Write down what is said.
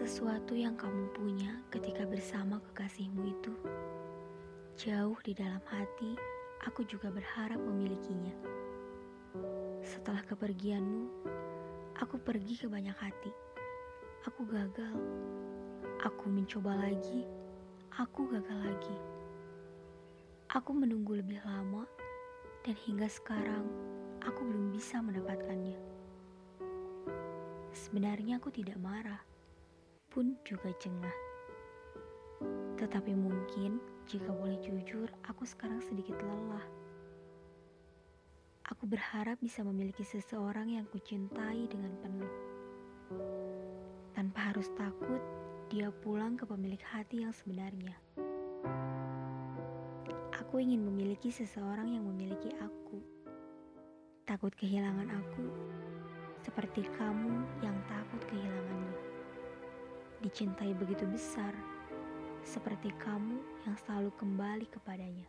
Sesuatu yang kamu punya ketika bersama kekasihmu itu jauh di dalam hati, aku juga berharap memilikinya. Setelah kepergianmu, aku pergi ke banyak hati. Aku gagal. Aku mencoba lagi. Aku gagal lagi. Aku menunggu lebih lama dan hingga sekarang aku belum bisa mendapatkannya. Sebenarnya aku tidak marah pun juga jengah. Tetapi mungkin jika boleh jujur, aku sekarang sedikit lelah. Aku berharap bisa memiliki seseorang yang kucintai dengan penuh. Tanpa harus takut dia pulang ke pemilik hati yang sebenarnya. Aku ingin memiliki seseorang yang memiliki aku. Takut kehilangan aku, seperti kamu yang kehilangannya dicintai begitu besar, seperti kamu yang selalu kembali kepadanya.